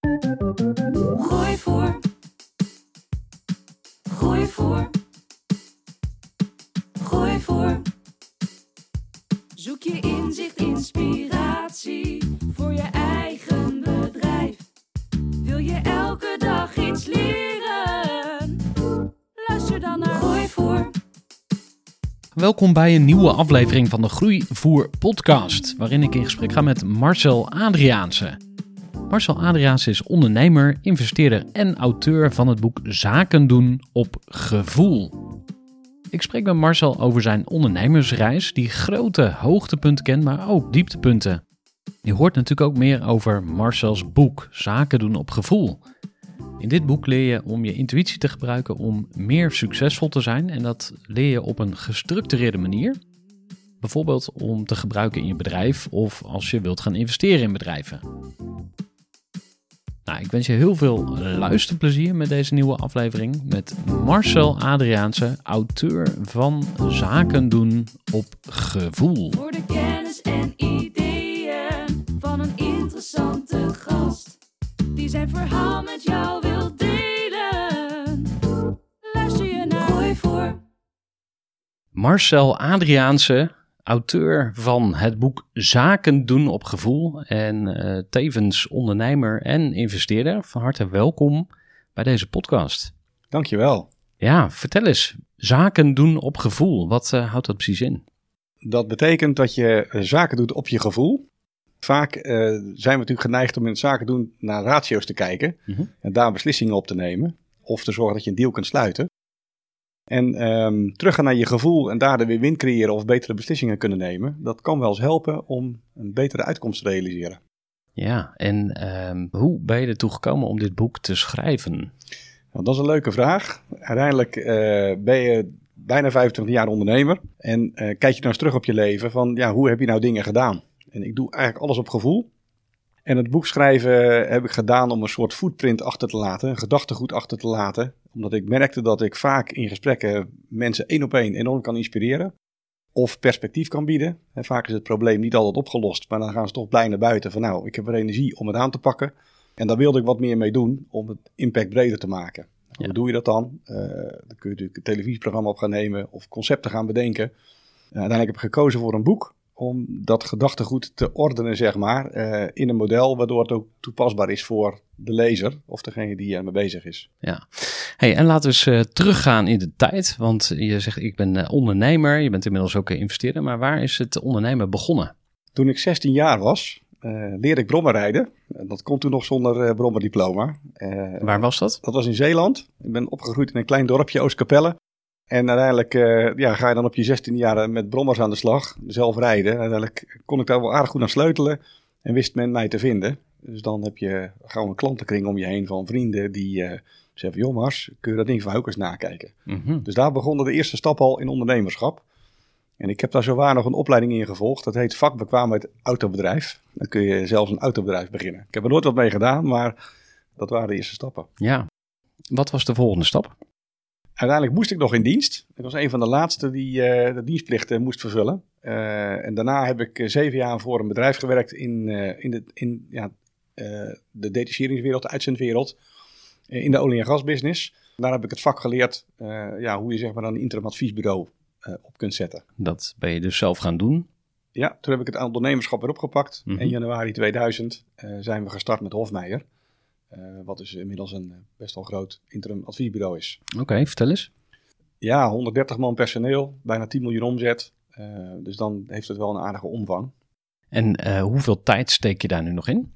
Gooi voor. Gooi voor. Gooi voor. Zoek je inzicht, inspiratie voor je eigen bedrijf. Wil je elke dag iets leren? Luister dan naar Gooi voor. Welkom bij een nieuwe aflevering van de Groeivoer podcast, waarin ik in gesprek ga met Marcel Adriaanse. Marcel Adriaanse is ondernemer, investeerder en auteur van het boek Zaken doen op gevoel. Ik spreek met Marcel over zijn ondernemersreis, die grote hoogtepunten kent, maar ook dieptepunten. Je hoort natuurlijk ook meer over Marcels boek Zaken doen op gevoel. In dit boek leer je om je intuïtie te gebruiken om meer succesvol te zijn en dat leer je op een gestructureerde manier. Bijvoorbeeld om te gebruiken in je bedrijf of als je wilt gaan investeren in bedrijven. Nou, ik wens je heel veel luisterplezier met deze nieuwe aflevering met Marcel Adriaanse, auteur van Zaken doen op gevoel. Voor de kennis en ideeën van een interessante gast. Die zijn verhaal met jou wil delen. Luister je naar Gooi voor. Marcel Adriaanse, auteur van het boek Zaken doen op gevoel en eh, tevens ondernemer en investeerder. Van harte welkom bij deze podcast. Dankjewel. Ja, vertel eens, zaken doen op gevoel, wat eh, houdt dat precies in? Dat betekent dat je eh, zaken doet op je gevoel. Vaak zijn we natuurlijk geneigd om in het zaken doen naar ratio's te kijken Mhm. en daar beslissingen op te nemen. Of te zorgen dat je een deal kunt sluiten. En ehm, teruggaan naar je gevoel en daar weer win creëren of betere beslissingen kunnen nemen. Dat kan wel eens helpen om een betere uitkomst te realiseren. Ja, en ehm, hoe ben je ertoe gekomen om dit boek te schrijven? Nou, dat is een leuke vraag. Uiteindelijk eh, ben je bijna 25 jaar ondernemer. En eh, kijk je nou eens terug op je leven van ja, hoe heb je nou dingen gedaan? En ik doe eigenlijk alles op gevoel. En het boek schrijven heb ik gedaan om een soort footprint achter te laten, een gedachtegoed achter te laten. Omdat ik merkte dat ik vaak in gesprekken mensen één op één enorm kan inspireren. Of perspectief kan bieden. En vaak is het probleem niet altijd opgelost, maar dan gaan ze toch blij naar buiten van nou, ik heb er energie om het aan te pakken. En daar wilde ik wat meer mee doen om het impact breder te maken. Ja. Hoe doe je dat dan? Eh, dan kun je natuurlijk een televisieprogramma op gaan nemen of concepten gaan bedenken. Uh, uiteindelijk heb ik gekozen voor een boek om dat gedachtegoed te ordenen, zeg maar, eh, in een model waardoor het ook toepasbaar is voor de lezer of degene die ermee bezig is. Ja, hey, en laten we eens eh, teruggaan in de tijd, want je zegt ik ben eh, ondernemer, je bent inmiddels ook investeerder, maar waar is het ondernemen begonnen? Toen ik 16 jaar was, leerde ik brommen rijden. Dat kon toen nog zonder brommerdiploma. Waar was dat? Dat was in Zeeland. Ik ben opgegroeid in een klein dorpje, Oostkapelle. En uiteindelijk eh, ja, ga je dan op je 16 jaar met brommers aan de slag, zelf rijden. En uiteindelijk kon ik daar wel aardig goed aan sleutelen en wist men mij te vinden. Dus dan heb je gauw een klantenkring om je heen van vrienden die eh, zeggen joh Mars, kun je dat ding van Heukers nakijken? Mhm. Dus daar begonnen de eerste stap al in ondernemerschap. En ik heb daar zowaar nog een opleiding in gevolgd. Dat heet vakbekwaamheid autobedrijf. Dan kun je zelfs een autobedrijf beginnen. Ik heb er nooit wat mee gedaan, maar dat waren de eerste stappen. Ja. Wat was de volgende stap? Uiteindelijk moest ik nog in dienst. Ik was een van de laatste die eh, de dienstplicht eh, moest vervullen. Eh, en daarna heb ik eh, zeven jaar voor een bedrijf gewerkt in, in, de, in ja, de detacheringswereld, de uitzendwereld. in de olie- en gasbusiness. Daar heb ik het vak geleerd ja, hoe je zeg maar, een interim adviesbureau op kunt zetten. Dat ben je dus zelf gaan doen. Ja, toen heb ik het ondernemerschap weer opgepakt. Mhm. In januari 2000 eh, zijn we gestart met Hofmeijer. Eh, wat dus inmiddels een eh, best wel groot interim adviesbureau is. Oké, vertel eens. Ja, 130 man personeel, bijna 10 miljoen omzet. Eh, dus dan heeft het wel een aardige omvang. En hoeveel tijd steek je daar nu nog in?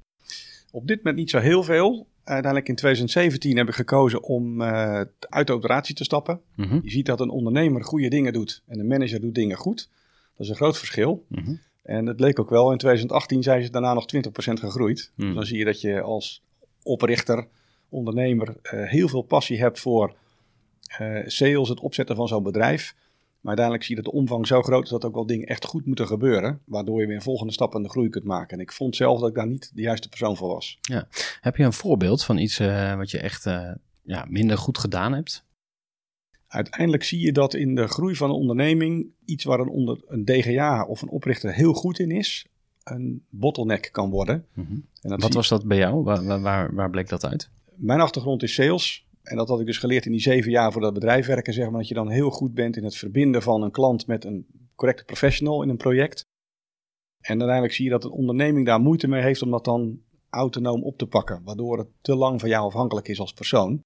Op dit moment niet zo heel veel. Uiteindelijk in 2017 heb ik gekozen om uit de operatie te stappen. Mhm, Je ziet dat een ondernemer goede dingen doet en een manager doet dingen goed. Dat is een groot verschil. mhm. En het leek ook wel. In 2018 zijn ze daarna nog 20% gegroeid. Hmm. Dus dan zie je dat je als oprichter, ondernemer, eh, heel veel passie hebt voor eh, sales, het opzetten van zo'n bedrijf. Maar uiteindelijk zie je dat de omvang zo groot is dat ook wel dingen echt goed moeten gebeuren. Waardoor je weer een volgende stap in de groei kunt maken. En ik vond zelf dat ik daar niet de juiste persoon voor was. Heb je een voorbeeld van iets eh, wat je echt ja, minder goed gedaan hebt? Uiteindelijk zie je dat in de groei van een onderneming iets waar een, onder, een DGA of een oprichter heel goed in is, een bottleneck kan worden. Mhm. En dat Wat zie was dat bij jou? Waar, waar- waar, waar bleek dat uit? Mijn achtergrond is sales. En dat had ik dus geleerd in die zeven jaar voor dat bedrijf werken. Zeg maar, dat je dan heel goed bent in het verbinden van een klant met een correcte professional in een project. En uiteindelijk zie je dat een onderneming daar moeite mee heeft om dat dan autonoom op te pakken. Waardoor het te lang van jou afhankelijk is als persoon.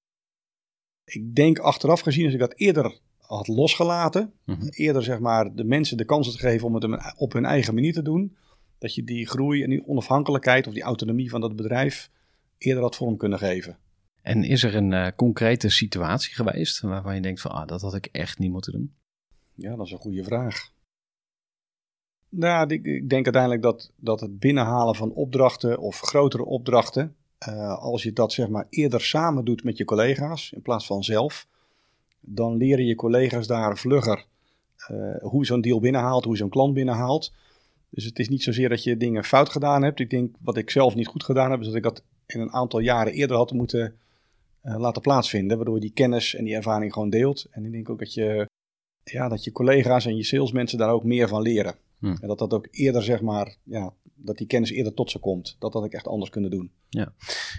Ik denk achteraf gezien, als ik dat eerder had losgelaten. Mhm. Eerder zeg maar de mensen de kans te geven om het op hun eigen manier te doen. Dat je die groei en die onafhankelijkheid of die autonomie van dat bedrijf eerder had vorm kunnen geven. En is er een eh, concrete situatie geweest waarvan je denkt van ah, dat had ik echt niet moeten doen? Ja, dat is een goede vraag. Nou, ik, ik denk uiteindelijk dat, dat het binnenhalen van opdrachten of grotere opdrachten, eh, als je dat zeg maar eerder samen doet met je collega's in plaats van zelf, dan leren je collega's daar vlugger eh, hoe zo'n deal binnenhaalt, hoe je zo'n klant binnenhaalt. Dus het is niet zozeer dat je dingen fout gedaan hebt. Ik denk wat ik zelf niet goed gedaan heb, is dat ik dat in een aantal jaren eerder had moeten eh, laten plaatsvinden, waardoor je die kennis en die ervaring gewoon deelt. En ik denk ook dat je ja, dat je collega's en je salesmensen daar ook meer van leren. Hmm. En dat dat ook eerder, zeg maar, ja, dat die kennis eerder tot ze komt. Dat had ik echt anders kunnen doen.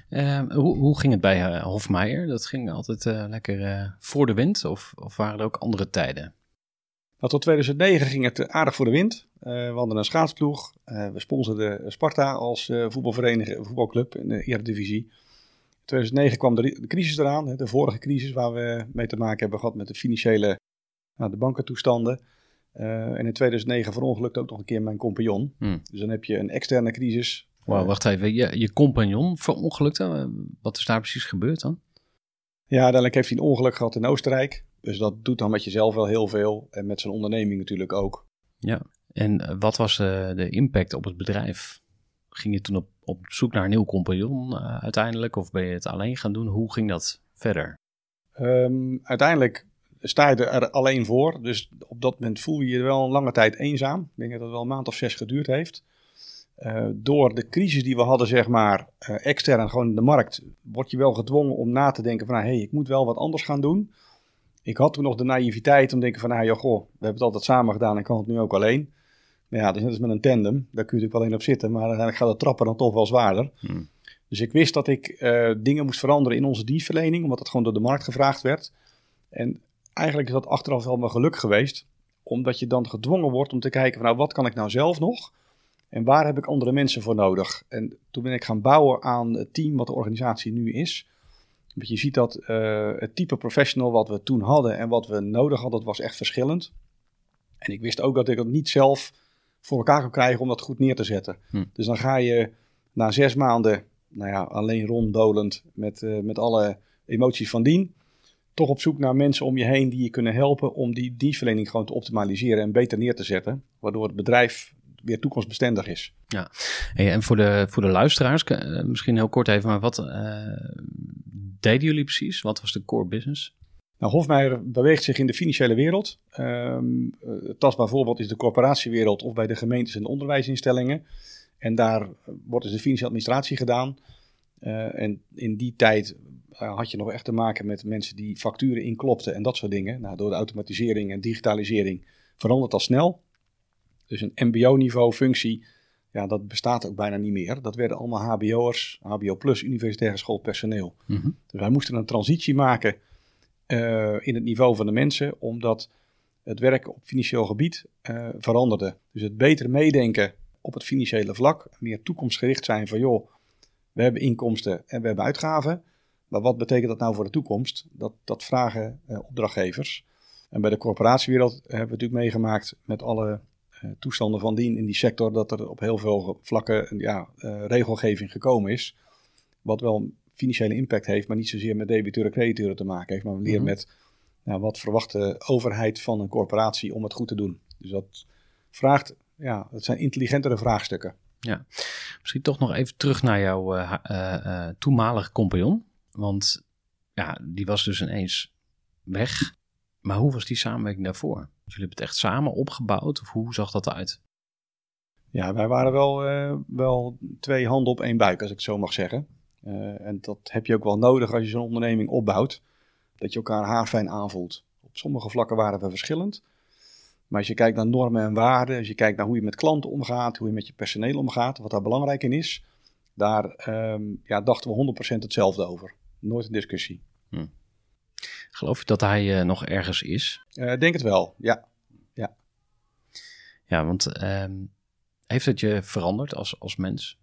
Eh, hoe, hoe ging het bij eh, Hofmeijer? Dat ging altijd eh, lekker voor de wind of, of waren er ook andere tijden? Nou, tot 2009 ging het aardig voor de wind. Eh, we hadden een schaatsploeg. Eh, we sponsorden Sparta als eh, voetbalvereniging, voetbalclub in de Eredivisie. In 2009 kwam de, ri- de crisis eraan, de vorige crisis waar we mee te maken hebben gehad met de financiële, nou, de bankentoestanden. En in 2009 verongelukte ook nog een keer mijn compagnon. Hmm. Dus dan heb je een externe crisis. Wacht even, je, je compagnon verongelukte? Wat is daar precies gebeurd dan? Ja, uiteindelijk heeft hij een ongeluk gehad in Oostenrijk. Dus dat doet dan met jezelf wel heel veel. En met zijn onderneming natuurlijk ook. Ja. En eh, wat was eh, de impact op het bedrijf? Ging je toen op, op zoek naar een nieuw compagnon eh, uiteindelijk? Of ben je het alleen gaan doen? Hoe ging dat verder? Ehm, uiteindelijk sta je er alleen voor. Dus op dat moment voel je je wel een lange tijd eenzaam. Ik denk dat het wel een maand of zes geduurd heeft. Eh, door de crisis die we hadden, zeg maar, eh, extern, gewoon in de markt, word je wel gedwongen om na te denken van, hé, hey, ik moet wel wat anders gaan doen. Ik had toen nog de naïviteit om te denken van, nou ja, goh, we hebben het altijd samen gedaan en ik kan het nu ook alleen. Maar ja, dat is net als met een tandem, daar kun je natuurlijk alleen op zitten, maar uiteindelijk gaat het trappen dan toch wel zwaarder. Hmm. Dus ik wist dat ik eh, dingen moest veranderen in onze dienstverlening, omdat het gewoon door de markt gevraagd werd. En eigenlijk is dat achteraf wel mijn geluk geweest, omdat je dan gedwongen wordt om te kijken van, nou, wat kan ik nou zelf nog? En waar heb ik andere mensen voor nodig? En toen ben ik gaan bouwen aan het team wat de organisatie nu is. Want je ziet dat eh, het type professional wat we toen hadden en wat we nodig hadden, dat was echt verschillend. En ik wist ook dat ik het niet zelf voor elkaar kon krijgen om dat goed neer te zetten. Hm. Dus dan ga je na zes maanden, nou ja, alleen ronddolend met, eh, met alle emoties van dien, toch op zoek naar mensen om je heen die je kunnen helpen om die dienstverlening gewoon te optimaliseren en beter neer te zetten. Waardoor het bedrijf weer toekomstbestendig is. Hey, en voor de, voor de luisteraars, eh, misschien heel kort even, maar wat eh, deden jullie precies? Wat was de core business? Nou, Hofmeijer beweegt zich in de financiële wereld. Ehm eh, het tastbaar voorbeeld is de corporatiewereld of bij de gemeentes en de onderwijsinstellingen. En daar wordt dus de financiële administratie gedaan. Eh, en in die tijd eh, had je nog echt te maken met mensen die facturen inklopten en dat soort dingen. Nou, door de automatisering en digitalisering verandert dat snel. Dus een mbo-niveau functie, ja, dat bestaat ook bijna niet meer. Dat werden allemaal hbo'ers, hbo plus, universitair geschoold personeel. Dus wij moesten een transitie maken eh, in het niveau van de mensen, omdat het werk op financieel gebied eh, veranderde. Dus het beter meedenken op het financiële vlak, meer toekomstgericht zijn van joh, we hebben inkomsten en we hebben uitgaven. Maar wat betekent dat nou voor de toekomst? Dat, dat vragen eh, opdrachtgevers. En bij de corporatiewereld hebben we natuurlijk meegemaakt met alle toestanden van dien in die sector, dat er op heel veel vlakken ja, eh, regelgeving gekomen is. Wat wel financiële impact heeft, maar niet zozeer met debiteuren crediteuren te maken heeft, maar meer Mhm. met nou, wat verwacht de overheid van een corporatie om het goed te doen. Dus dat vraagt, ja, dat zijn intelligentere vraagstukken. Misschien toch nog even terug naar jouw eh, eh, eh, toenmalige compagnon. Want ja, die was dus ineens weg. Maar hoe was die samenwerking daarvoor? Jullie hebben het echt samen opgebouwd? Of hoe zag dat eruit? Ja, wij waren wel, eh, wel twee handen op één buik, als ik het zo mag zeggen. Eh, en dat heb je ook wel nodig als je zo'n onderneming opbouwt. Dat je elkaar haarfijn aanvoelt. Op sommige vlakken waren we verschillend. Maar als je kijkt naar normen en waarden, als je kijkt naar hoe je met klanten omgaat, hoe je met je personeel omgaat, wat daar belangrijk in is, daar ehm, ja, dachten we 100% hetzelfde over. Nooit een discussie. Geloof je dat hij eh, nog ergens is? Eh, Ik denk het wel, ja. Ja, want ehm, heeft het je veranderd als, als mens?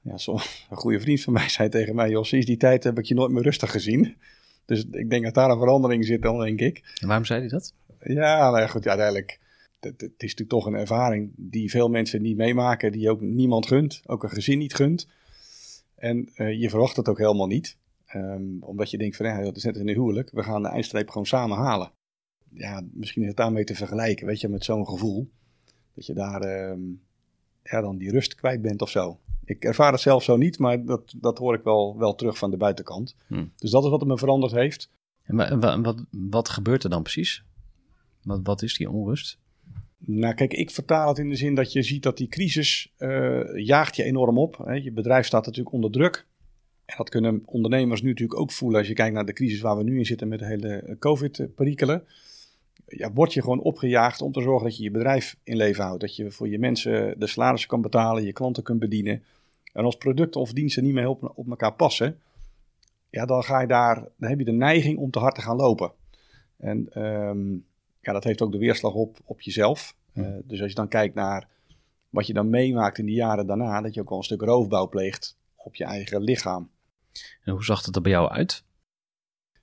Ja, zo, een goede vriend van mij zei tegen mij, joh, sinds die tijd heb ik je nooit meer rustig gezien. Dus ik denk dat daar een verandering zit dan, denk ik. En waarom zei hij dat? Ja, nou ja, goed, ja, uiteindelijk. Het, het is natuurlijk toch een ervaring die veel mensen niet meemaken, die ook niemand gunt, ook een gezin niet gunt. En eh, je verwacht het ook helemaal niet. Ehm, omdat je denkt van, ja, dat is net een huwelijk, we gaan de eindstreep gewoon samen halen. Ja, misschien is het daarmee te vergelijken, weet je, met zo'n gevoel. Dat je daar ehm, ja, dan die rust kwijt bent of zo. Ik ervaar het zelf zo niet, maar dat, dat hoor ik wel, wel terug van de buitenkant. Hmm. Dus dat is wat het me veranderd heeft. En wa- wa- wat, wat gebeurt er dan precies? Wat, wat is die onrust? Nou, kijk, ik vertaal het in de zin dat je ziet dat die crisis eh, jaagt je enorm op. Hè. Je bedrijf staat natuurlijk onder druk. En dat kunnen ondernemers nu natuurlijk ook voelen als je kijkt naar de crisis waar we nu in zitten met de hele eh, COVID-perikelen. Ja, word je gewoon opgejaagd om te zorgen dat je je bedrijf in leven houdt. Dat je voor je mensen de salarissen kan betalen, je klanten kunt bedienen. En als producten of diensten niet meer op, op elkaar passen, ja, dan, ga je daar, dan heb je de neiging om te hard te gaan lopen. En ehm, ja, dat heeft ook de weerslag op, op jezelf. Eh, dus als je dan kijkt naar wat je dan meemaakt in die jaren daarna, dat je ook wel een stuk roofbouw pleegt op je eigen lichaam. En hoe zag het er bij jou uit?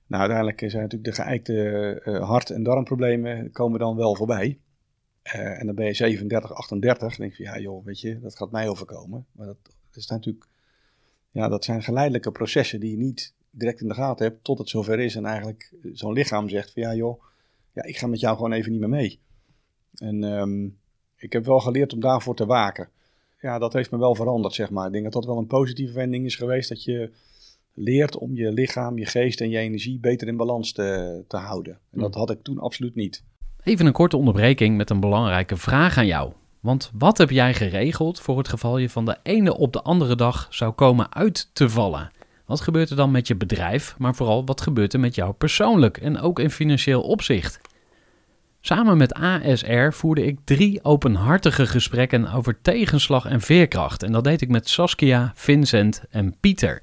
Nou, uiteindelijk zijn natuurlijk de geëikte eh, hart- en darmproblemen komen dan wel voorbij. Eh, en dan ben je 37, 38. Dan denk je, ja joh, weet je, dat gaat mij overkomen. Maar dat, dat is natuurlijk, ja, dat zijn geleidelijke processen die je niet direct in de gaten hebt tot het zover is. En eigenlijk zo'n lichaam zegt van, ja joh, ja, ik ga met jou gewoon even niet meer mee. En ehm, ik heb wel geleerd om daarvoor te waken. Ja, dat heeft me wel veranderd, zeg maar. Ik denk dat dat wel een positieve wending is geweest. Dat je leert om je lichaam, je geest en je energie beter in balans te, te houden. En dat had ik toen absoluut niet. Even een korte onderbreking met een belangrijke vraag aan jou. Want wat heb jij geregeld voor het geval je van de ene op de andere dag zou komen uit te vallen? Wat gebeurt er dan met je bedrijf, maar vooral wat gebeurt er met jou persoonlijk en ook in financieel opzicht? Samen met ASR voerde ik drie openhartige gesprekken over tegenslag en veerkracht. En dat deed ik met Saskia, Vincent en Pieter.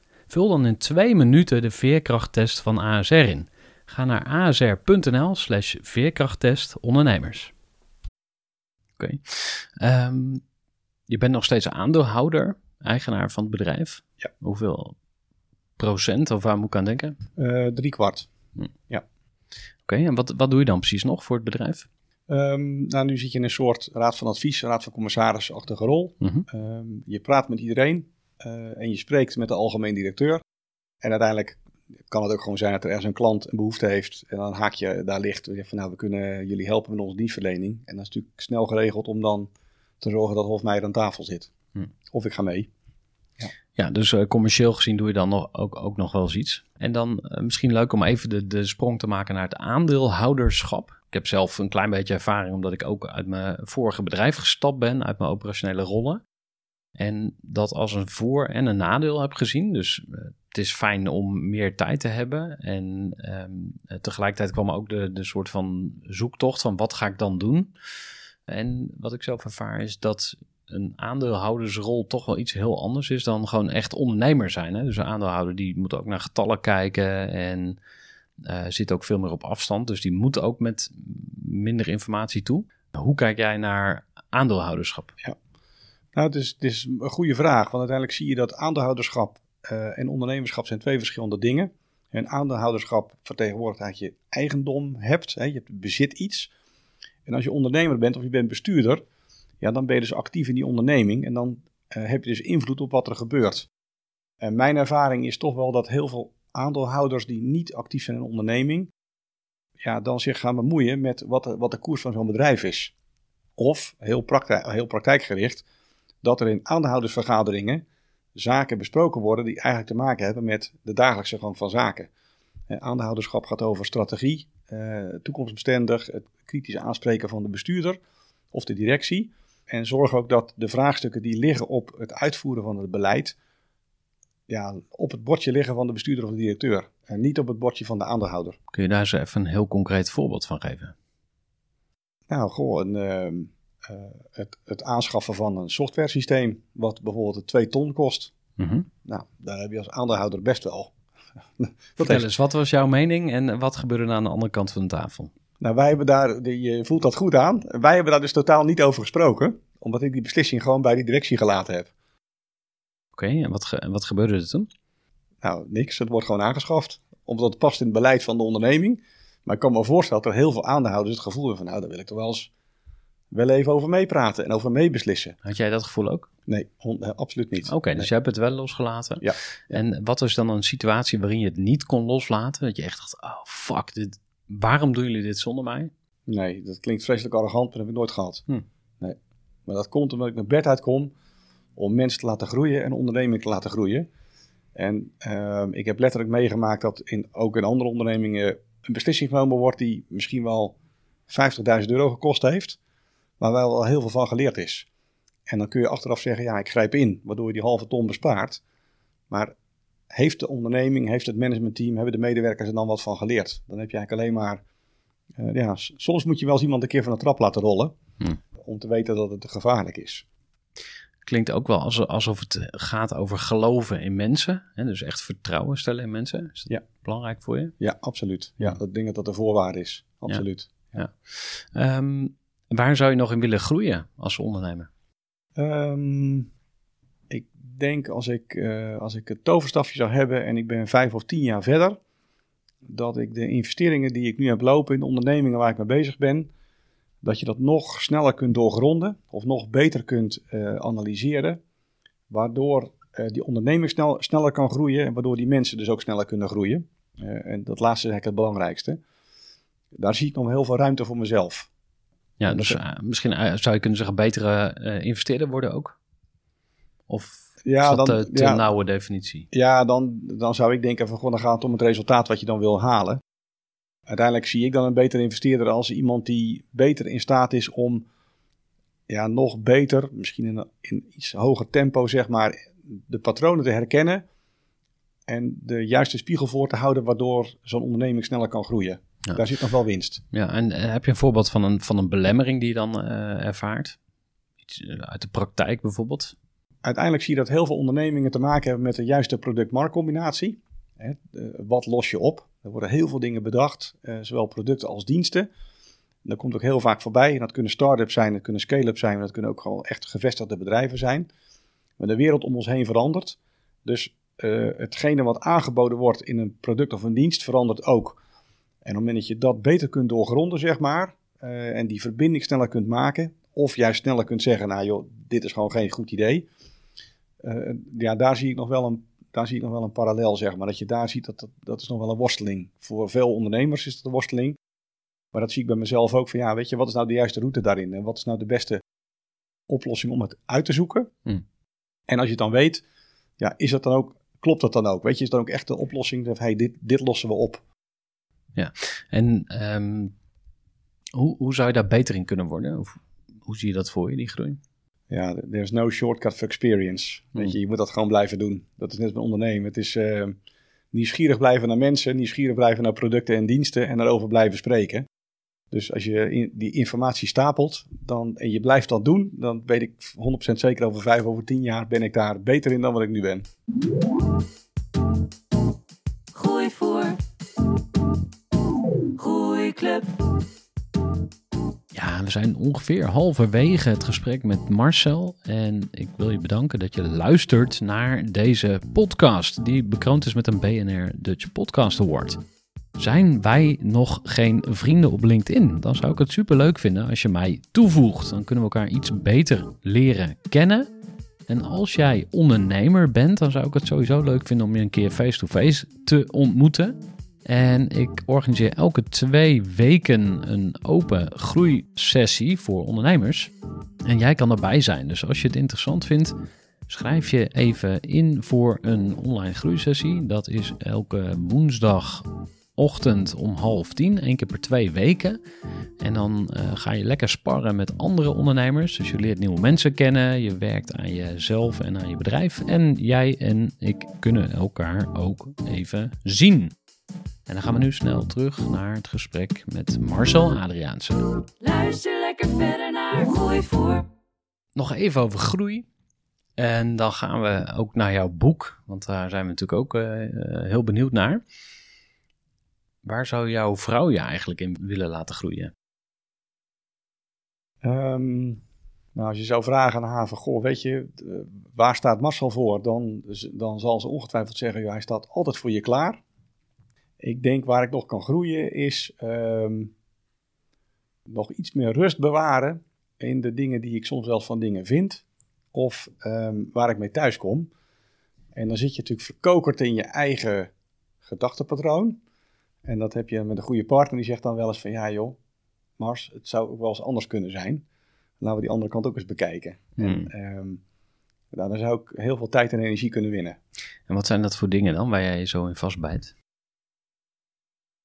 Vul dan in twee minuten de veerkrachttest van ASR in. Ga naar asr.nl slash veerkrachttest ondernemers. Oké. Ehm, je bent nog steeds aandeelhouder, eigenaar van het bedrijf. Ja. Hoeveel procent, of waar moet ik aan denken? Eh drie kwart. Oké, en wat, wat doe je dan precies nog voor het bedrijf? Ehm, nou, nu zit je in een soort raad van advies, raad van commissarissen-achtige rol. Mhm. Ehm, je praat met iedereen en je spreekt met de algemeen directeur. En uiteindelijk kan het ook gewoon zijn dat er ergens een klant een behoefte heeft. En dan haak je daar ligt. En je zegt van nou, we kunnen jullie helpen met onze dienstverlening. En dat is natuurlijk snel geregeld om dan te zorgen dat Hofmeijer aan tafel zit. Hm. Of ik ga mee. Ja, Ja, dus eh, commercieel gezien doe je dan nog, ook, ook nog wel eens iets. En dan eh, misschien leuk om even de, de sprong te maken naar het aandeelhouderschap. Ik heb zelf een klein beetje ervaring omdat ik ook uit mijn vorige bedrijf gestapt ben, uit mijn operationele rollen. En dat als een voor- en een nadeel heb gezien. Dus eh, het is fijn om meer tijd te hebben. En ehm, eh, tegelijkertijd kwam ook de, de soort van zoektocht van wat ga ik dan doen. En wat ik zelf ervaar is dat een aandeelhoudersrol toch wel iets heel anders is dan gewoon echt ondernemer zijn. Hè? Dus een aandeelhouder die moet ook naar getallen kijken en eh, zit ook veel meer op afstand. Dus die moet ook met minder informatie toe. Hoe kijk jij naar aandeelhouderschap? Nou, het is, is een goede vraag. Want uiteindelijk zie je dat aandeelhouderschap eh, en ondernemerschap zijn twee verschillende dingen. En aandeelhouderschap vertegenwoordigt dat je eigendom hebt. Hè, je bezit iets. En als je ondernemer bent of je bent bestuurder, ja, dan ben je dus actief in die onderneming. En dan eh, heb je dus invloed op wat er gebeurt. En mijn ervaring is toch wel dat heel veel aandeelhouders die niet actief zijn in een onderneming, ja, dan zich gaan bemoeien met wat de, wat de koers van zo'n bedrijf is. Of, heel, heel praktijkgericht, dat er in aandeelhoudersvergaderingen zaken besproken worden die eigenlijk te maken hebben met de dagelijkse gang van zaken. Eh, Aandeelhouderschap gaat over strategie, eh, toekomstbestendig, het kritische aanspreken van de bestuurder of de directie. En zorg ook dat de vraagstukken die liggen op het uitvoeren van het beleid, ja, op het bordje liggen van de bestuurder of de directeur. En niet op het bordje van de aandeelhouder. Kun je daar eens even een heel concreet voorbeeld van geven? Nou, goh, een, eh, het, het aanschaffen van een softwaresysteem, wat bijvoorbeeld een 2 ton kost. Mhm. Nou, daar heb je als aandeelhouder best wel. Vertel eens, wat was jouw mening en wat gebeurde er aan de andere kant van de tafel? nou, wij hebben daar, je voelt dat goed aan. Wij hebben daar dus totaal niet over gesproken, omdat ik die beslissing gewoon bij die directie gelaten heb. Oké, en wat, ge- wat gebeurde er toen? Nou, niks. Het wordt gewoon aangeschaft. Omdat het past in het beleid van de onderneming. Maar ik kan me voorstellen dat er heel veel aandeelhouders het gevoel hebben van... nou, daar wil ik toch wel eens wel even over meepraten en over meebeslissen. Had jij dat gevoel ook? Nee, eh, absoluut niet. Oké, dus Nee. je hebt het wel losgelaten. Ja. En wat was dan een situatie waarin je het niet kon loslaten? Dat je echt dacht, oh fuck, dit, waarom doen jullie dit zonder mij? Nee, dat klinkt vreselijk arrogant, maar dat heb ik nooit gehad. Hm. Nee. Maar dat komt omdat ik mijn bed uitkom om mensen te laten groeien en ondernemingen te laten groeien. En ehm, ik heb letterlijk meegemaakt dat in, ook in andere ondernemingen een beslissing genomen wordt die misschien wel 50.000 euro gekost heeft, waar wel heel veel van geleerd is. En dan kun je achteraf zeggen, ja, ik grijp in, waardoor je die halve ton bespaart. Maar heeft de onderneming, heeft het managementteam, hebben de medewerkers er dan wat van geleerd? Dan heb je eigenlijk alleen maar eh, ja, soms moet je wel eens iemand een keer van de trap laten rollen. Hm. Om te weten dat het gevaarlijk is. Klinkt ook wel alsof, het gaat over geloven in mensen. Hè? Dus echt vertrouwen stellen in mensen. Is dat Ja. belangrijk voor je? Ja, absoluut. Ja, dat denk ik dat de voorwaarde is. Absoluut. Ehm, waar zou je nog in willen groeien als ondernemer? Ehm, ik denk als ik, eh, als ik het toverstafje zou hebben en ik ben vijf of tien jaar verder, dat ik de investeringen die ik nu heb lopen in de ondernemingen waar ik mee bezig ben, dat je dat nog sneller kunt doorgronden of nog beter kunt eh, analyseren, waardoor eh, die onderneming snel, sneller kan groeien en waardoor die mensen dus ook sneller kunnen groeien. En dat laatste is eigenlijk het belangrijkste. Daar zie ik nog heel veel ruimte voor mezelf. Ja, dus eh, misschien eh, zou je kunnen zeggen betere eh, investeerder worden ook? Of Ja, dat dan- de te ja. nauwe definitie? Ja, dan, dan zou ik denken van gewoon, dan gaat het om het resultaat wat je dan wil halen. Uiteindelijk zie ik dan een betere investeerder als iemand die beter in staat is om ja, nog beter, misschien in, in iets hoger tempo zeg maar, de patronen te herkennen en de juiste spiegel voor te houden waardoor zo'n onderneming sneller kan groeien. Ja. Daar zit nog wel winst. Ja, en eh, heb je een voorbeeld van een, van een belemmering die je dan eh, ervaart? Iets eh, uit de praktijk bijvoorbeeld? Uiteindelijk zie je dat heel veel ondernemingen te maken hebben met de juiste product-marktcombinatie. Wat los je op? Er worden heel veel dingen bedacht, zowel producten als diensten. En dat komt ook heel vaak voorbij. En dat kunnen start-ups zijn, dat kunnen scale-ups zijn, maar dat kunnen ook gewoon echt gevestigde bedrijven zijn. Maar de wereld om ons heen verandert. Dus hetgene wat aangeboden wordt in een product of een dienst verandert ook. En op het moment dat je dat beter kunt doorgronden, zeg maar, eh, en die verbinding sneller kunt maken, of juist sneller kunt zeggen, nou joh, dit is gewoon geen goed idee. Eh, ja, daar zie ik nog wel een, daar zie ik nog wel een parallel, zeg maar. Dat je daar ziet, dat, dat, dat is nog wel een worsteling. Voor veel ondernemers is het een worsteling. Maar dat zie ik bij mezelf ook van, ja, weet je, wat is nou de juiste route daarin? En wat is nou de beste oplossing om het uit te zoeken? Hm. En als je het dan weet, ja, is dat dan ook, klopt dat dan ook? Weet je, is dan ook echt de oplossing? Dat, hey, dit, dit lossen we op. En ehm, hoe, hoe zou je daar beter in kunnen worden? Of, hoe zie je dat voor je, die groei? Ja, there's no shortcut for experience. Hmm. Weet je, je moet dat gewoon blijven doen. Dat is net met ondernemen. Het is eh, nieuwsgierig blijven naar mensen, nieuwsgierig blijven naar producten en diensten en daarover blijven spreken. Dus als je in- die informatie stapelt dan, en je blijft dat doen, dan weet ik 100% zeker over vijf, over tien jaar ben ik daar beter in dan wat ik nu ben. Ja, we zijn ongeveer halverwege het gesprek met Marcel. En ik wil je bedanken dat je luistert naar deze podcast, die bekroond is met een BNR Dutch Podcast Award. Zijn wij nog geen vrienden op LinkedIn? Dan zou ik het super leuk vinden als je mij toevoegt. Dan kunnen we elkaar iets beter leren kennen. En als jij ondernemer bent, dan zou ik het sowieso leuk vinden om je een keer face-to-face te ontmoeten. En ik organiseer elke twee weken een open groeisessie voor ondernemers. En jij kan erbij zijn. Dus als je het interessant vindt, schrijf je even in voor een online groeisessie. Dat is elke woensdagochtend om half tien, één keer per twee weken. En dan eh, ga je lekker sparren met andere ondernemers. Dus je leert nieuwe mensen kennen, je werkt aan jezelf en aan je bedrijf. En jij en ik kunnen elkaar ook even zien. En dan gaan we nu snel terug naar het gesprek met Marcel Adriaanse. Luister lekker verder naar Gooi voor. Nog even over groei. En dan gaan we ook naar jouw boek, want daar zijn we natuurlijk ook eh, eh, heel benieuwd naar. Waar zou jouw vrouw je eigenlijk in willen laten groeien? Ehm, nou, als je zou vragen aan haar van, goh, weet je, eh, waar staat Marcel voor? Dan, dan zal ze ongetwijfeld zeggen, ja, hij staat altijd voor je klaar. Ik denk waar ik nog kan groeien is ehm, nog iets meer rust bewaren in de dingen die ik soms wel van dingen vind. Of ehm, waar ik mee thuis kom. En dan zit je natuurlijk verkokerd in je eigen gedachtenpatroon. En dat heb je met een goede partner die zegt dan wel eens van, ja joh, Mars, het zou ook wel eens anders kunnen zijn. Laten we die andere kant ook eens bekijken. Hmm. En nou, dan zou ik heel veel tijd en energie kunnen winnen. En wat zijn dat voor dingen dan waar jij je zo in vastbijt?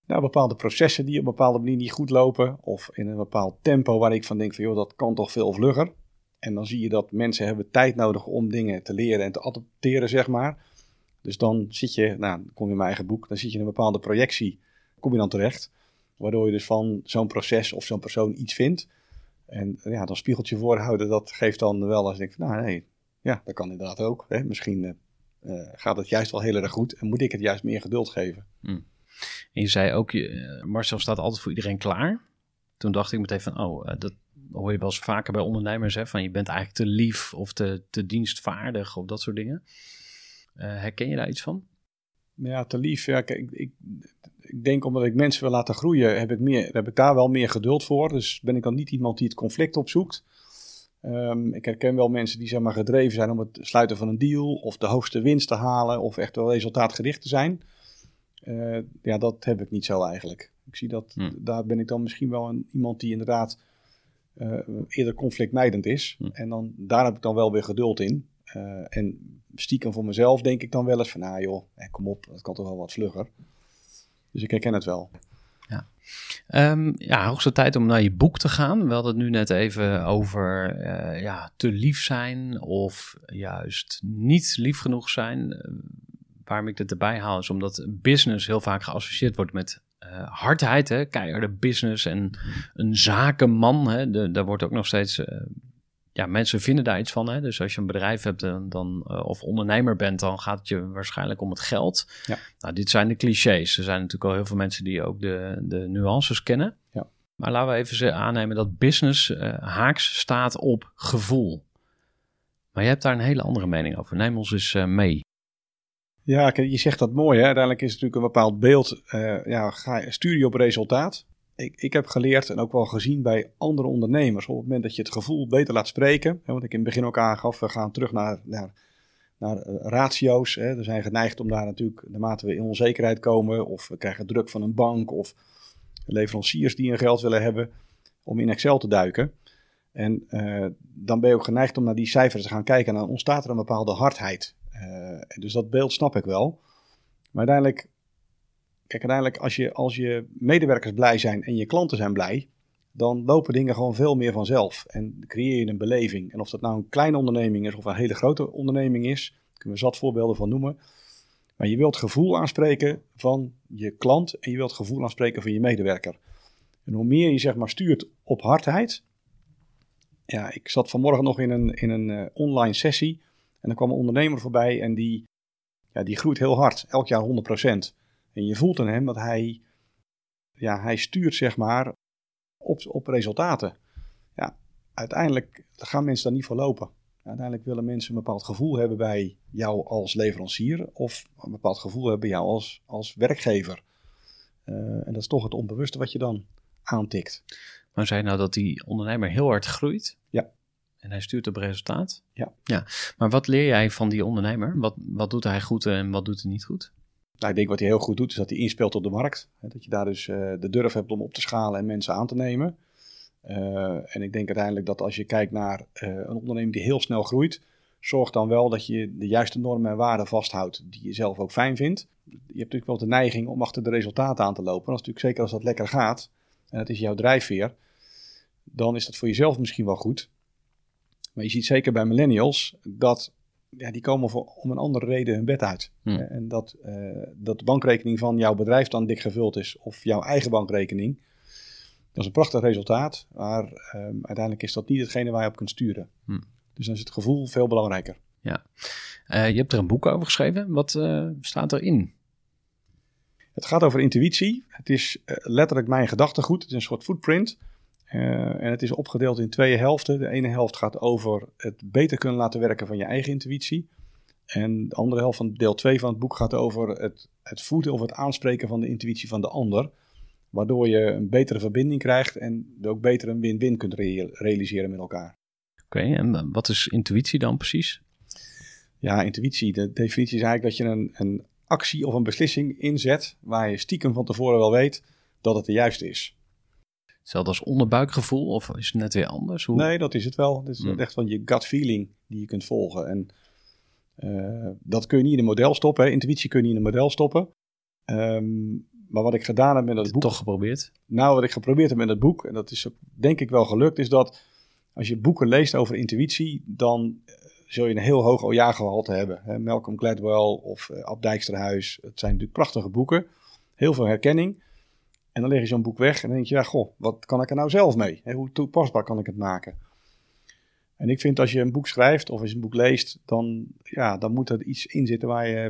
Nou, bepaalde processen die op een bepaalde manier niet goed lopen. Of in een bepaald tempo waar ik van denk van joh, dat kan toch veel vlugger. En dan zie je dat mensen hebben tijd nodig om dingen te leren en te adopteren, zeg maar. Dus dan zit je, nou, kom je in mijn eigen boek, dan zit je in een bepaalde projectie, kom je dan terecht. Waardoor je dus van zo'n proces of zo'n persoon iets vindt. En ja, dan spiegeltje voorhouden, dat geeft dan wel als ik denk, nou nee, ja, dat kan inderdaad ook. Hè. Misschien eh, eh, gaat het juist wel heel erg goed en moet ik het juist meer geduld geven. En je zei ook, eh, Marcel staat altijd voor iedereen klaar. Toen dacht ik meteen van, oh, eh, dat hoor je wel eens vaker bij ondernemers, hè, van je bent eigenlijk te lief of te, te dienstvaardig of dat soort dingen. Eh, herken je daar iets van? Ja, te lief. Ja, ik, ik, ik denk omdat ik mensen wil laten groeien, heb ik, meer, heb ik daar wel meer geduld voor. Dus ben ik dan niet iemand die het conflict opzoekt. Ehm, ik herken wel mensen die zeg maar, gedreven zijn om het sluiten van een deal of de hoogste winst te halen of echt wel resultaatgericht te zijn. Eh, ja, dat heb ik niet zo eigenlijk. Ik zie dat, Hm. daar ben ik dan misschien wel een, iemand die inderdaad eh, eerder conflictmijdend is. Hm. En dan, daar heb ik dan wel weer geduld in. Eh, en stiekem voor mezelf denk ik dan wel eens van, nou joh, eh, kom op, dat kan toch wel wat vlugger. Dus ik herken het wel. Ehm, ja, hoogste tijd om naar je boek te gaan. We hadden het nu net even over ja, te lief zijn of juist niet lief genoeg zijn. Waarom ik dit erbij haal is omdat business heel vaak geassocieerd wordt met eh, hardheid. Hè? Keiharde business en een zakenman. Hè? De, daar wordt ook nog steeds... eh, ja, mensen vinden daar iets van. Hè? Dus als je een bedrijf hebt dan, dan, eh, of ondernemer bent, dan gaat het je waarschijnlijk om het geld. Ja. Nou, dit zijn de clichés. Er zijn natuurlijk al heel veel mensen die ook de, de nuances kennen. Ja. Maar laten we even ze- aannemen dat business haaks staat op gevoel. Maar je hebt daar een hele andere mening over. Neem ons eens mee. Ja, je zegt dat mooi. Hè? Uiteindelijk is het natuurlijk een bepaald beeld. eh, ja, ga, stuur je op resultaat. Ik, ik heb geleerd en ook wel gezien bij andere ondernemers. Op het moment dat je het gevoel beter laat spreken. Hè, wat ik in het begin ook aangaf. We gaan terug naar, naar, naar eh, ratio's. Hè. We zijn geneigd om daar natuurlijk, naarmate we in onzekerheid komen. Of we krijgen druk van een bank. Of leveranciers die hun geld willen hebben. Om in Excel te duiken. En eh, dan ben je ook geneigd om naar die cijfers te gaan kijken. En dan ontstaat er een bepaalde hardheid. Eh, dus dat beeld snap ik wel. Maar uiteindelijk, kijk, uiteindelijk als je, als je medewerkers blij zijn en je klanten zijn blij, dan lopen dingen gewoon veel meer vanzelf. En creëer je een beleving. En of dat nou een kleine onderneming is of een hele grote onderneming is, kunnen we zat voorbeelden van noemen. Maar je wilt gevoel aanspreken van je klant en je wilt gevoel aanspreken van je medewerker. En hoe meer je zeg maar stuurt op hardheid. Ja, ik zat vanmorgen nog in een, in een eh, online sessie en er kwam een ondernemer voorbij en die, ja, die groeit heel hard, elk jaar 100%. En je voelt aan hem dat hij, ja, hij stuurt zeg maar op, op resultaten. Ja, uiteindelijk gaan mensen daar niet voor lopen. Uiteindelijk willen mensen een bepaald gevoel hebben bij jou als leverancier of een bepaald gevoel hebben bij jou als, als werkgever. Uh, en dat is toch het onbewuste wat je dan aantikt. Maar zei nou dat die ondernemer heel hard groeit? Ja. En hij stuurt op resultaat? Ja. ja. Maar wat leer jij van die ondernemer? Wat, wat doet hij goed en wat doet hij niet goed? Nou, ik denk wat hij heel goed doet, is dat hij inspeelt op de markt. Dat je daar dus uh, de durf hebt om op te schalen en mensen aan te nemen. Uh, en ik denk uiteindelijk dat als je kijkt naar uh, een onderneming die heel snel groeit, zorg dan wel dat je de juiste normen en waarden vasthoudt die je zelf ook fijn vindt. Je hebt natuurlijk wel de neiging om achter de resultaten aan te lopen. Dat is natuurlijk zeker als dat lekker gaat en dat is jouw drijfveer, dan is dat voor jezelf misschien wel goed. Maar je ziet zeker bij millennials dat ja, die komen voor, om een andere reden hun bed uit. Hmm. En dat, uh, dat de bankrekening van jouw bedrijf dan dik gevuld is, of jouw eigen bankrekening. Dat is een prachtig resultaat, maar uh, uiteindelijk is dat niet hetgene waar je op kunt sturen. Hmm. Dus dan is het gevoel veel belangrijker. Ja. Uh, je hebt er een boek over geschreven. Wat staat erin? Het gaat over intuïtie. Het is letterlijk mijn gedachtegoed. Het is een soort footprint. Uh, en het is opgedeeld in twee helften. De ene helft gaat over het beter kunnen laten werken van je eigen intuïtie. En de andere helft van deel 2 van het boek gaat over het, het voeden of het aanspreken van de intuïtie van de ander. Waardoor je een betere verbinding krijgt en ook beter een win-win kunt re realiseren met elkaar. Oké, okay, en wat is intuïtie dan precies? Ja, intuïtie. De definitie is eigenlijk dat je een, een actie of een beslissing inzet waar je stiekem van tevoren wel weet dat het de juiste is. Hetzelfde als onderbuikgevoel of is het net weer anders? Hoe... Nee, dat is het wel. Het is hmm. echt van je gut feeling die je kunt volgen. En uh, dat kun je niet in een model stoppen. Hè. Intuïtie kun je niet in een model stoppen. Um, maar wat ik gedaan heb met dat boek... toch geprobeerd? Nou, wat ik geprobeerd heb met dat boek, en dat is denk ik wel gelukt, is dat als je boeken leest over intuïtie, dan zul je een heel hoog ojagehalte hebben. Hè. Malcolm Gladwell of uh, Ab Dijksterhuis. Het zijn natuurlijk prachtige boeken. Heel veel herkenning. En dan leg je zo'n boek weg en dan denk je, ja, goh, wat kan ik er nou zelf mee? Hoe toepasbaar kan ik het maken? En ik vind als je een boek schrijft of als je een boek leest, dan, ja, dan moet er iets in zitten waar je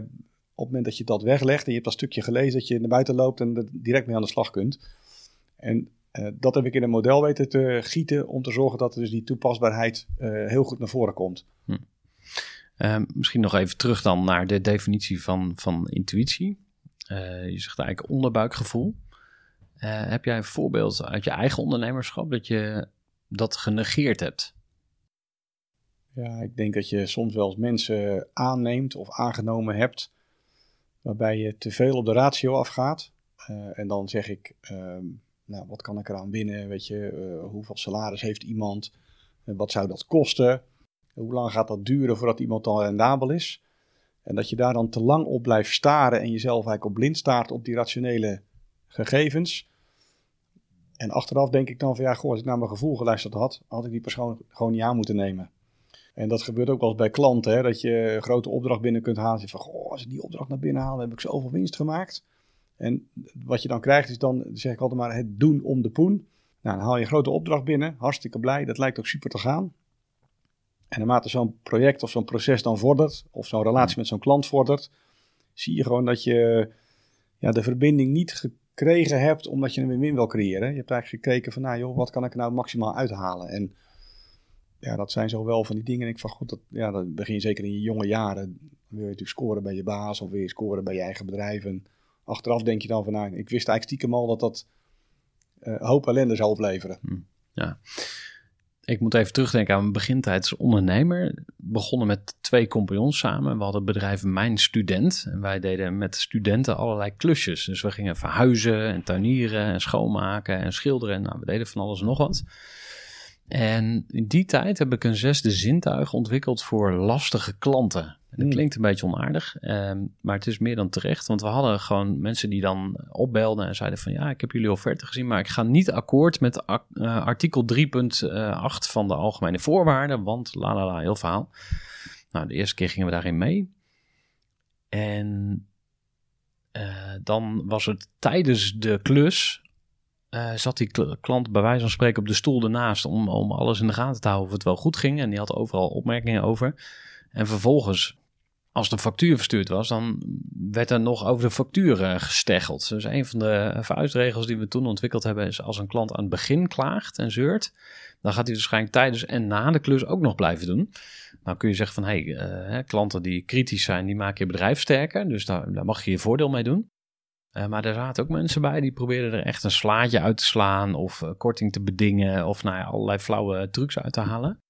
op het moment dat je dat weglegt en je hebt dat stukje gelezen, dat je naar buiten loopt en er direct mee aan de slag kunt. En uh, dat heb ik in een model weten te gieten om te zorgen dat er dus die toepasbaarheid uh, heel goed naar voren komt. Hm. Uh, misschien nog even terug dan naar de definitie van, van intuïtie. Uh, je zegt eigenlijk onderbuikgevoel. Uh, heb jij een voorbeeld uit je eigen ondernemerschap dat je dat genegeerd hebt? Ja, ik denk dat je soms wel eens mensen aanneemt of aangenomen hebt waarbij je te veel op de ratio afgaat. Uh, en dan zeg ik, uh, nou, wat kan ik eraan winnen? Weet je, uh, hoeveel salaris heeft iemand? wat zou dat kosten? Hoe lang gaat dat duren voordat iemand dan rendabel is? En dat je daar dan te lang op blijft staren en jezelf eigenlijk op blind staart op die rationele gegevens. En achteraf denk ik dan van ja, goh, als ik naar mijn gevoel geluisterd had, had ik die persoon gewoon niet aan moeten nemen. En dat gebeurt ook wel eens bij klanten, hè, dat je een grote opdracht binnen kunt halen. Van, goh, als ik die opdracht naar binnen haal, heb ik zoveel winst gemaakt. En wat je dan krijgt is dan, zeg ik altijd maar, het doen om de poen. Nou, dan haal je een grote opdracht binnen, hartstikke blij, dat lijkt ook super te gaan. En naarmate zo'n project of zo'n proces dan vordert, of zo'n relatie met zo'n klant vordert, zie je gewoon dat je ja, de verbinding niet gekregen hebt omdat je een win-win wil creëren. Je hebt eigenlijk gekeken van, nou joh, wat kan ik er nou maximaal uithalen? En ja, dat zijn zo wel van die dingen. En ik van, goed, dat, ja, dat begin je zeker in je jonge jaren. Wil je natuurlijk scoren bij je baas of wil je scoren bij je eigen bedrijf. En achteraf denk je dan van, nou, ik wist eigenlijk stiekem al dat dat uh, hoop ellende zou opleveren. Hm. Ja. Ik moet even terugdenken aan mijn begintijd als ondernemer. Begonnen met twee compagnons samen. We hadden het bedrijf Mijn Student. En wij deden met studenten allerlei klusjes. Dus we gingen verhuizen en tuinieren en schoonmaken en schilderen. Nou, we deden van alles en nog wat. En in die tijd heb ik een zesde zintuig ontwikkeld voor lastige klanten. Dat Hmm. klinkt een beetje onaardig, ehm, maar het is meer dan terecht. Want we hadden gewoon mensen die dan opbelden en zeiden van... ja, ik heb jullie offerte gezien, maar ik ga niet akkoord met eh, artikel 3.8 van de Algemene Voorwaarden. Want la la la, heel verhaal. Nou, de eerste keer gingen we daarin mee. En eh, dan was het tijdens de klus... eh, zat die kl- klant bij wijze van spreken op de stoel ernaast... Om, om alles in de gaten te houden of het wel goed ging. En die had overal opmerkingen over. En vervolgens, als de factuur verstuurd was, dan werd er nog over de factuur gesteggeld. Dus een van de vuistregels die we toen ontwikkeld hebben is als een klant aan het begin klaagt en zeurt, dan gaat hij waarschijnlijk tijdens en na de klus ook nog blijven doen. Nou kun je zeggen van, hey, eh, klanten die kritisch zijn, die maken je bedrijf sterker. Dus daar, daar mag je je voordeel mee doen. Eh, maar er zaten ook mensen bij die probeerden er echt een slaatje uit te slaan of eh, korting te bedingen of nou ja, allerlei flauwe trucs uit te halen.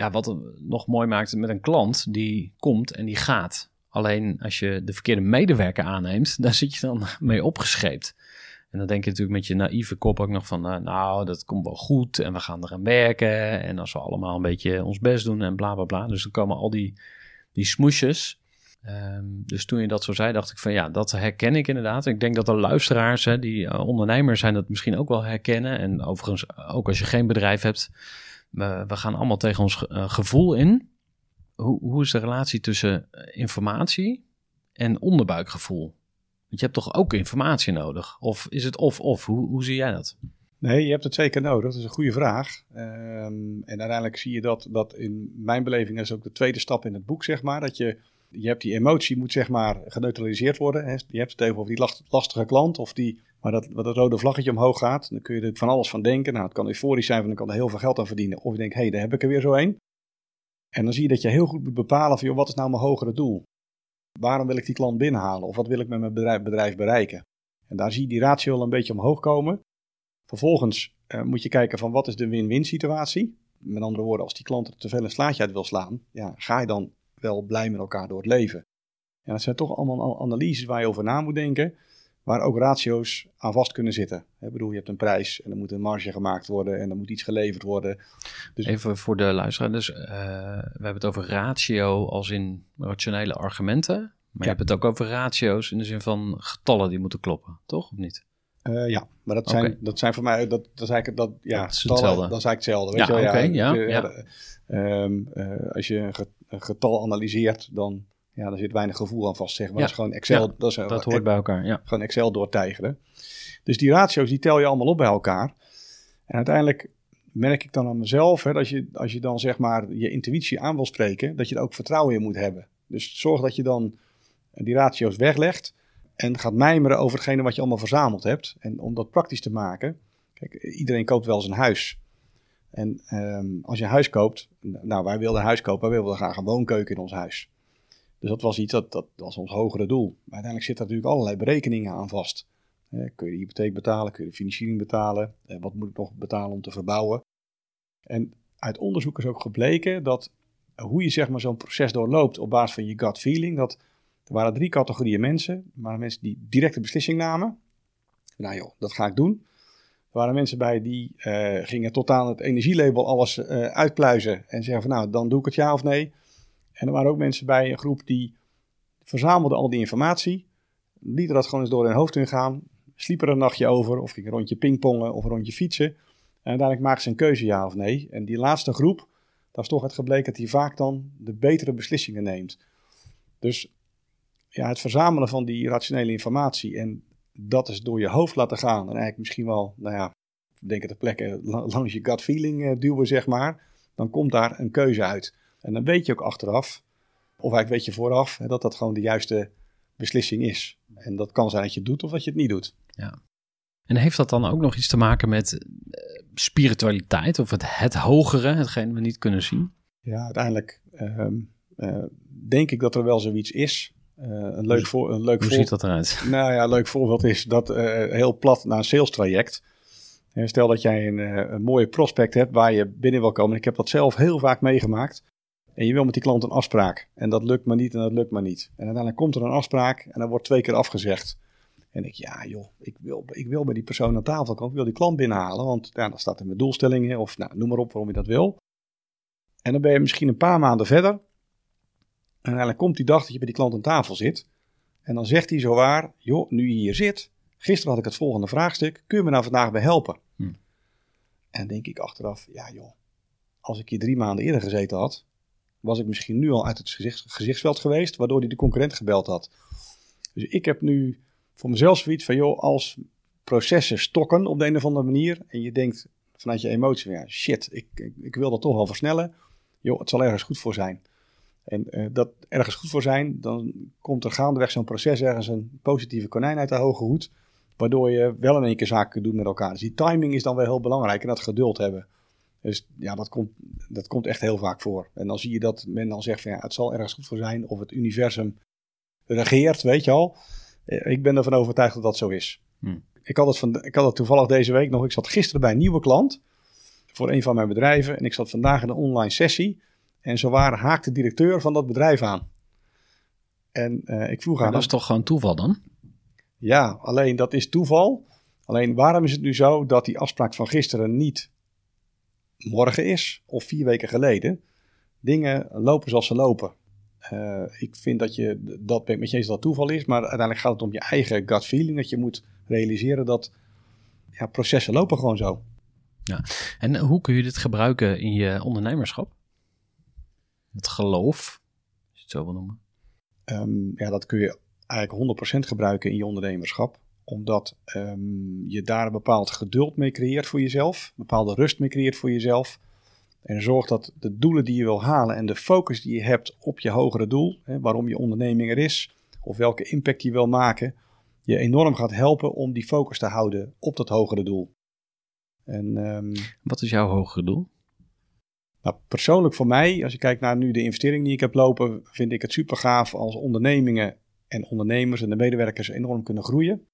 Ja, wat het nog mooi maakt met een klant die komt en die gaat. Alleen als je de verkeerde medewerker aanneemt, daar zit je dan mee opgescheept. En dan denk je natuurlijk met je naïeve kop ook nog van, eh, nou, dat komt wel goed en we gaan eraan werken. En als we allemaal een beetje ons best doen en bla bla bla. Dus dan komen al die, die smoesjes. Ehm, dus toen je dat zo zei, dacht ik van ja, dat herken ik inderdaad. Ik denk dat de luisteraars, hè, die eh, ondernemers zijn, dat misschien ook wel herkennen. En overigens, ook als je geen bedrijf hebt, we, gaan allemaal tegen ons eh, gevoel in. Hoe, hoe is de relatie tussen eh, informatie en onderbuikgevoel? Want je hebt toch ook informatie nodig? Of is het of-of? Hoe, hoe zie jij dat? Nee, je hebt het zeker nodig. Dat is een goede vraag. Ehm, en uiteindelijk zie je dat, dat in mijn beleving is ook de tweede stap in het boek, zeg maar. Dat je, je hebt die emotie moet zeg maar geneutraliseerd worden. Je hebt het even over die last- lastige klant of die, waar dat, dat rode vlaggetje omhoog gaat. Dan kun je er van alles van denken. Nou, het kan euforisch zijn, want dan kan er heel veel geld aan verdienen. Of je denkt, hé, hey, daar heb ik er weer zo een. En dan zie je dat je heel goed moet bepalen van, wat is nou mijn hogere doel? Waarom wil ik die klant binnenhalen? Of wat wil ik met mijn bedrijf, bedrijf bereiken? En daar zie je die ratio al een beetje omhoog komen. Vervolgens eh, moet je kijken van wat is de win-win situatie. Met andere woorden, als die klant er te veel een slaatje uit wil slaan, ja, ga je dan wel blij met elkaar door het leven. En dat zijn toch allemaal al- analyses waar je over na moet denken, waar ook ratio's aan vast kunnen zitten. Ik bedoel, je hebt een prijs en er moet een marge gemaakt worden en er moet iets geleverd worden. Dus- Even voor de luisteraar. Dus eh, we hebben het over ratio als in rationele argumenten. Maar je hebt het ook over ratio's in de zin van getallen die moeten kloppen, toch? Of niet? Eh, ja, maar dat zijn, dat zijn voor mij, dat, dat is eigenlijk, dat, ja, Dat is getallen, hetzelfde. Dat is eigenlijk hetzelfde. Weet Ja, ja, ja. eh, als je een getal analyseert, dan, ja, dan zit weinig gevoel aan vast, zeg maar. Ja. Dat is gewoon Excel, Ja, dat is Dat hoort bij elkaar, ja. gewoon Excel doortijgeren. Dus die ratio's, die tel je allemaal op bij elkaar. En uiteindelijk merk ik dan aan mezelf, hè, dat je, als je dan zeg maar je intuïtie aan wil spreken, dat je er ook vertrouwen in moet hebben. Dus zorg dat je dan die ratio's weglegt en gaat mijmeren over hetgene wat je allemaal verzameld hebt. En om dat praktisch te maken, kijk, iedereen koopt wel zijn huis. En ehm, als je een huis koopt, nou wij wilden een huis kopen, wij wilden graag een woonkeuken in ons huis. Dus dat was iets, dat, dat was ons hogere doel. Maar uiteindelijk zitten er natuurlijk allerlei berekeningen aan vast. Kun je de hypotheek betalen, kun je de financiering betalen, wat moet ik nog betalen om te verbouwen. En uit onderzoek is ook gebleken dat hoe je zeg maar zo'n proces doorloopt op basis van je gut feeling, dat er waren drie categorieën mensen. Er waren mensen die directe beslissing namen. Nou joh, dat ga ik doen. Er waren mensen bij die eh, gingen tot aan het energielabel alles eh, uitpluizen en zeggen van nou, dan doe ik het ja of nee. En er waren ook mensen bij, een groep die verzamelden al die informatie, lieten dat gewoon eens door hun hoofd heen gaan, sliepen er een nachtje over of ging een rondje pingpongen of rondje fietsen. En uiteindelijk maakten ze een keuze ja of nee. En die laatste groep, daar is toch het gebleken dat die vaak dan de betere beslissingen neemt. Dus ja, het verzamelen van die rationele informatie en dat is door je hoofd laten gaan. En eigenlijk misschien wel, nou ja, denk ter plekke la- langs je gut feeling eh, duwen, zeg maar. Dan komt daar een keuze uit. En dan weet je ook achteraf, of eigenlijk weet je vooraf, hè, dat dat gewoon de juiste beslissing is. En dat kan zijn dat je het doet of dat je het niet doet. En heeft dat dan ook nog iets te maken met eh, spiritualiteit of het, het hogere, hetgeen we niet kunnen zien? Ja, uiteindelijk ehm, eh, denk ik dat er wel zoiets is. Eh, een leuk, voor, een leuk Hoe voor- ziet dat eruit? Nou ja, een leuk voorbeeld is dat heel plat naar een sales traject. Stel dat jij een, een mooie prospect hebt waar je binnen wil komen. Ik heb dat zelf heel vaak meegemaakt. En je wil met die klant een afspraak. En dat lukt maar niet en dat lukt maar niet. En uiteindelijk komt er een afspraak en dan wordt twee keer afgezegd. En ik, ja joh, ik wil, ik wil bij die persoon aan tafel komen. Ik wil die klant binnenhalen, want ja, dan staat er mijn doelstellingen. Of nou, noem maar op waarom je dat wil. En dan ben je misschien een paar maanden verder. En uiteindelijk komt die dag dat je bij die klant aan tafel zit. En dan zegt hij zo waar, joh, nu je hier zit. Gisteren had ik het volgende vraagstuk. Kun je me nou vandaag bij helpen? Hm. En denk ik achteraf, ja joh. Als ik hier drie maanden eerder gezeten had, was ik misschien nu al uit het gezicht, gezichtsveld geweest, waardoor hij de concurrent gebeld had. Dus ik heb nu voor mezelf zoiets van, joh, als processen stokken op de een of andere manier, en je denkt vanuit je emotie ja, shit, ik, ik, ik wil dat toch wel versnellen, joh, het zal ergens goed voor zijn. En eh, dat ergens goed voor zijn, dan komt er gaandeweg zo'n proces ergens een positieve konijn uit de hoge hoed, waardoor je wel in één keer zaken kunt doen met elkaar. Dus die timing is dan wel heel belangrijk en dat geduld hebben. Dus ja, dat komt, dat komt echt heel vaak voor. En dan zie je dat men dan zegt van ja, het zal ergens goed voor zijn of het universum regeert, weet je al. Eh, Ik ben ervan overtuigd dat dat zo is. Hm. Ik, had het van, ik had het toevallig deze week nog. Ik zat gisteren bij een nieuwe klant voor een van mijn bedrijven. En ik zat vandaag in een online sessie. En zowaar haakt de directeur van dat bedrijf aan. En eh, ik vroeg Maar aan dat is toch gewoon toeval dan? ja, alleen dat is toeval. Alleen waarom is het nu zo dat die afspraak van gisteren niet morgen is of vier weken geleden? Dingen lopen zoals ze lopen. Eh, ik vind dat je, dat ben ik met je eens dat toeval is, maar uiteindelijk gaat het om je eigen gut feeling. Dat je moet realiseren dat ja, processen lopen gewoon zo. En hoe kun je dit gebruiken in je ondernemerschap? Het geloof, als je het zo wil noemen. Ehm, ja, dat kun je eigenlijk 100% gebruiken in je ondernemerschap. Omdat ehm, je daar een bepaald geduld mee creëert voor jezelf. Een bepaalde rust mee creëert voor jezelf. En zorgt dat de doelen die je wil halen en de focus die je hebt op je hogere doel. Hè, waarom je onderneming er is. Of welke impact je wil maken. Je enorm gaat helpen om die focus te houden op dat hogere doel. En ehm, Wat is jouw hogere doel? nou, persoonlijk voor mij, als je kijkt naar nu de investering die ik heb lopen, vind ik het super gaaf als ondernemingen en ondernemers en de medewerkers enorm kunnen groeien.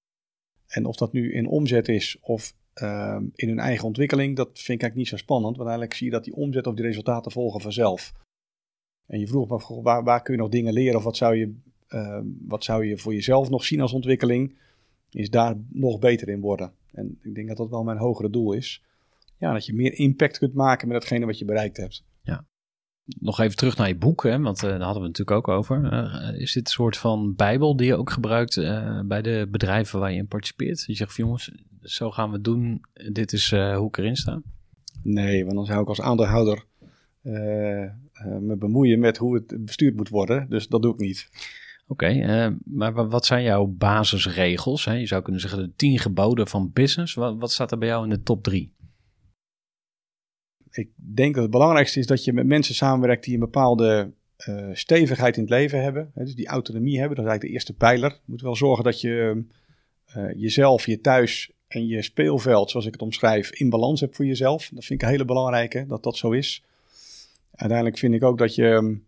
En of dat nu in omzet is of ehm, in hun eigen ontwikkeling, dat vind ik eigenlijk niet zo spannend. Want eigenlijk zie je dat die omzet of die resultaten volgen vanzelf. En je vroeg me, waar, waar kun je nog dingen leren of wat zou, je, ehm, wat zou je voor jezelf nog zien als ontwikkeling? Is daar nog beter in worden. En ik denk dat dat wel mijn hogere doel is. Ja, dat je meer impact kunt maken met datgene wat je bereikt hebt. Nog even terug naar je boek, hè, want eh, daar hadden we het natuurlijk ook over. Eh, is dit een soort van bijbel die je ook gebruikt eh, bij de bedrijven waar je in participeert? Je zegt van jongens, zo gaan we het doen. Dit is hoe ik erin sta. Nee, want dan zou ik als aandeelhouder me bemoeien met hoe het bestuurd moet worden. Dus dat doe ik niet. Oké, maar wa- wat zijn jouw basisregels? Hè? Je zou kunnen zeggen de tien geboden van business. Wat, wat staat er bij jou in de top drie? Ik denk dat het belangrijkste is dat je met mensen samenwerkt die een bepaalde eh, stevigheid in het leven hebben. Hè, dus die autonomie hebben. Dat is eigenlijk de eerste pijler. Je moet wel zorgen dat je eh, jezelf, je thuis en je speelveld, zoals ik het omschrijf, in balans hebt voor jezelf. Dat vind ik een hele belangrijke, dat dat zo is. Uiteindelijk vind ik ook dat je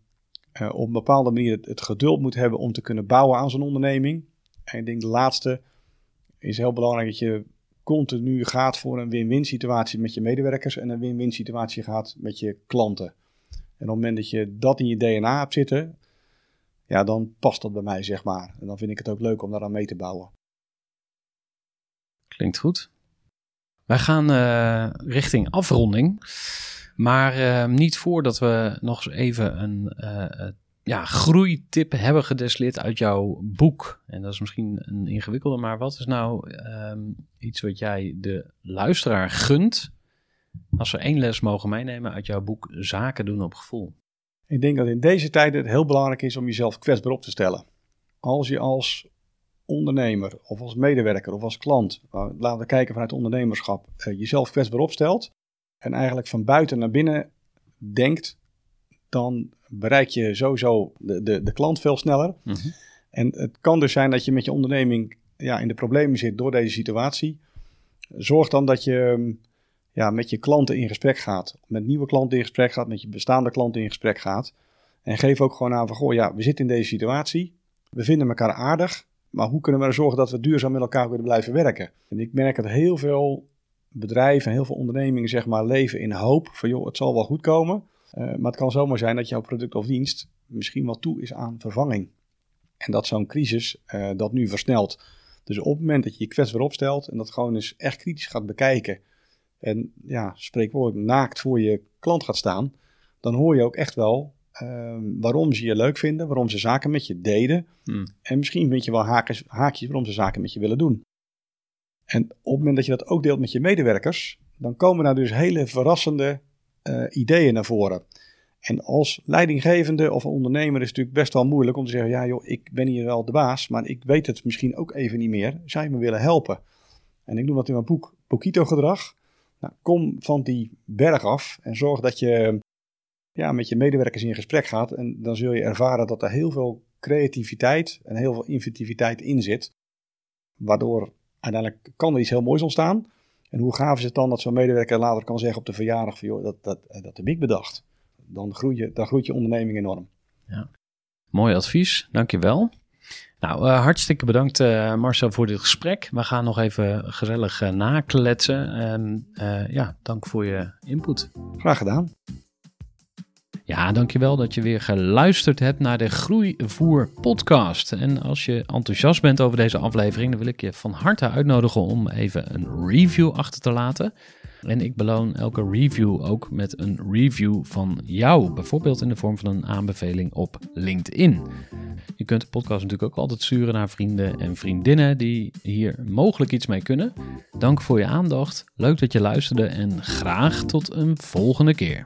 eh, op een bepaalde manier het, het geduld moet hebben om te kunnen bouwen aan zo'n onderneming. En ik denk de laatste is heel belangrijk dat je continu gaat voor een win-win situatie met je medewerkers en een win-win situatie gaat met je klanten. En op het moment dat je dat in je DNA hebt zitten, ja, dan past dat bij mij, zeg maar. En dan vind ik het ook leuk om daaraan mee te bouwen. Klinkt goed. Wij gaan eh, richting afronding. Maar eh, niet voordat we nog eens even een eh, ja, groeitip hebben gedestilleerd uit jouw boek. En dat is misschien een ingewikkelde, maar wat is nou ehm, iets wat jij de luisteraar gunt als ze één les mogen meenemen uit jouw boek Zaken doen op gevoel? Ik denk dat in deze tijden het heel belangrijk is om jezelf kwetsbaar op te stellen. Als je als ondernemer of als medewerker of als klant, nou, laten we kijken vanuit ondernemerschap, eh, jezelf kwetsbaar opstelt en eigenlijk van buiten naar binnen denkt, dan bereik je sowieso de, de, de klant veel sneller. En het kan dus zijn dat je met je onderneming ja, in de problemen zit door deze situatie. Zorg dan dat je mm, ja, met je klanten in gesprek gaat. Met nieuwe klanten in gesprek gaat, met je bestaande klanten in gesprek gaat. En geef ook gewoon aan van, goh, ja, we zitten in deze situatie. We vinden elkaar aardig. Maar hoe kunnen we ervoor zorgen dat we duurzaam met elkaar kunnen blijven werken? En ik merk dat heel veel bedrijven en heel veel ondernemingen zeg maar leven in hoop van, joh, het zal wel goed komen. Eh, maar het kan zomaar zijn dat jouw product of dienst misschien wel toe is aan vervanging. En dat zo'n crisis eh, dat nu versnelt. Dus op het moment dat je je kwetsbaar opstelt en dat gewoon eens echt kritisch gaat bekijken. En ja, spreekwoordelijk naakt voor je klant gaat staan. Dan hoor je ook echt wel ehm, waarom ze je leuk vinden, waarom ze zaken met je deden. Hmm. En misschien vind je wel haakjes, haakjes waarom ze zaken met je willen doen. En op het moment dat je dat ook deelt met je medewerkers, dan komen daar dus hele verrassende eh, ideeën naar voren. En als leidinggevende of ondernemer is het natuurlijk best wel moeilijk om te zeggen: Ja, joh, ik ben hier wel de baas, maar ik weet het misschien ook even niet meer. Zou je me willen helpen? En ik noem dat in mijn boek Pokito gedrag. Nou, kom van die berg af en zorg dat je ja, met je medewerkers in gesprek gaat. En dan zul je ervaren dat er heel veel creativiteit en heel veel inventiviteit in zit. Waardoor uiteindelijk kan er iets heel moois ontstaan. En hoe gaaf is het dan dat zo'n medewerker later kan zeggen op de verjaardag van joh, dat, dat, dat heb ik bedacht. Dan, groei je, dan groeit je onderneming enorm. Mooi advies, dankjewel. Nou, eh, hartstikke bedankt eh, Marcel voor dit gesprek. We gaan nog even gezellig eh, nakletsen. En eh, ja, dank voor je input. Graag gedaan. Ja, dankjewel dat je weer geluisterd hebt naar de Groeivoer podcast. En als je enthousiast bent over deze aflevering, dan wil ik je van harte uitnodigen om even een review achter te laten. En ik beloon elke review ook met een review van jou, bijvoorbeeld in de vorm van een aanbeveling op LinkedIn. Je kunt de podcast natuurlijk ook altijd sturen naar vrienden en vriendinnen die hier mogelijk iets mee kunnen. Dank voor je aandacht, leuk dat je luisterde en graag tot een volgende keer.